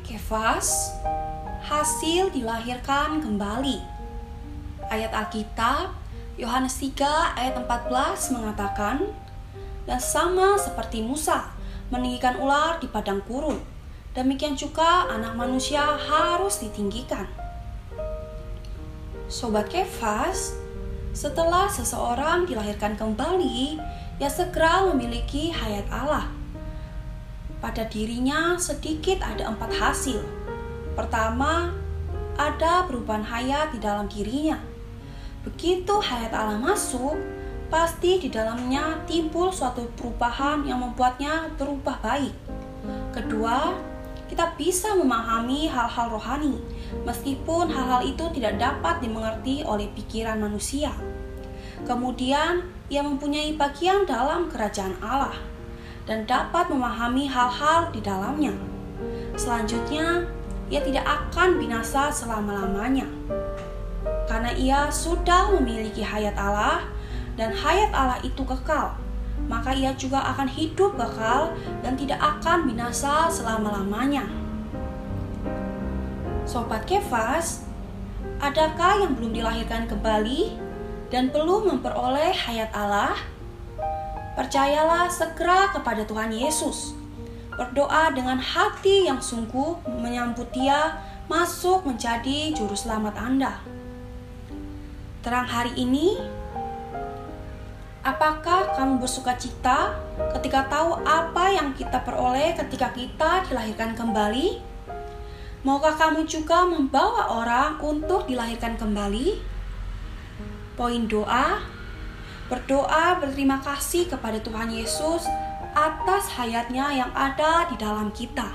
Kefas Hasil dilahirkan kembali. Ayat Alkitab Yohanes 3 ayat 14 mengatakan Dan sama seperti Musa meninggikan ular di padang gurun Demikian juga anak manusia harus ditinggikan. Sobat Kefas Setelah seseorang dilahirkan kembali Ia segera memiliki hayat Allah pada dirinya sedikit ada empat hasil. Pertama, ada perubahan hayat di dalam dirinya. Begitu hayat Allah masuk, pasti di dalamnya timbul suatu perubahan yang membuatnya berubah baik. Kedua, kita bisa memahami hal-hal rohani, meskipun hal-hal itu tidak dapat dimengerti oleh pikiran manusia. Kemudian, ia mempunyai bagian dalam kerajaan Allah dan dapat memahami hal-hal di dalamnya. Selanjutnya, ia tidak akan binasa selama-lamanya. Karena ia sudah memiliki hayat Allah dan hayat Allah itu kekal, maka ia juga akan hidup kekal dan tidak akan binasa selama-lamanya. Sobat Kefas, adakah yang belum dilahirkan kembali dan belum memperoleh hayat Allah? Percayalah segera kepada Tuhan Yesus. Berdoa dengan hati yang sungguh menyambut Dia masuk menjadi juru selamat Anda. Terang hari ini, apakah kamu bersuka cita ketika tahu apa yang kita peroleh ketika kita dilahirkan kembali? Maukah kamu juga membawa orang untuk dilahirkan kembali? Poin doa berdoa berterima kasih kepada Tuhan Yesus atas hayatnya yang ada di dalam kita.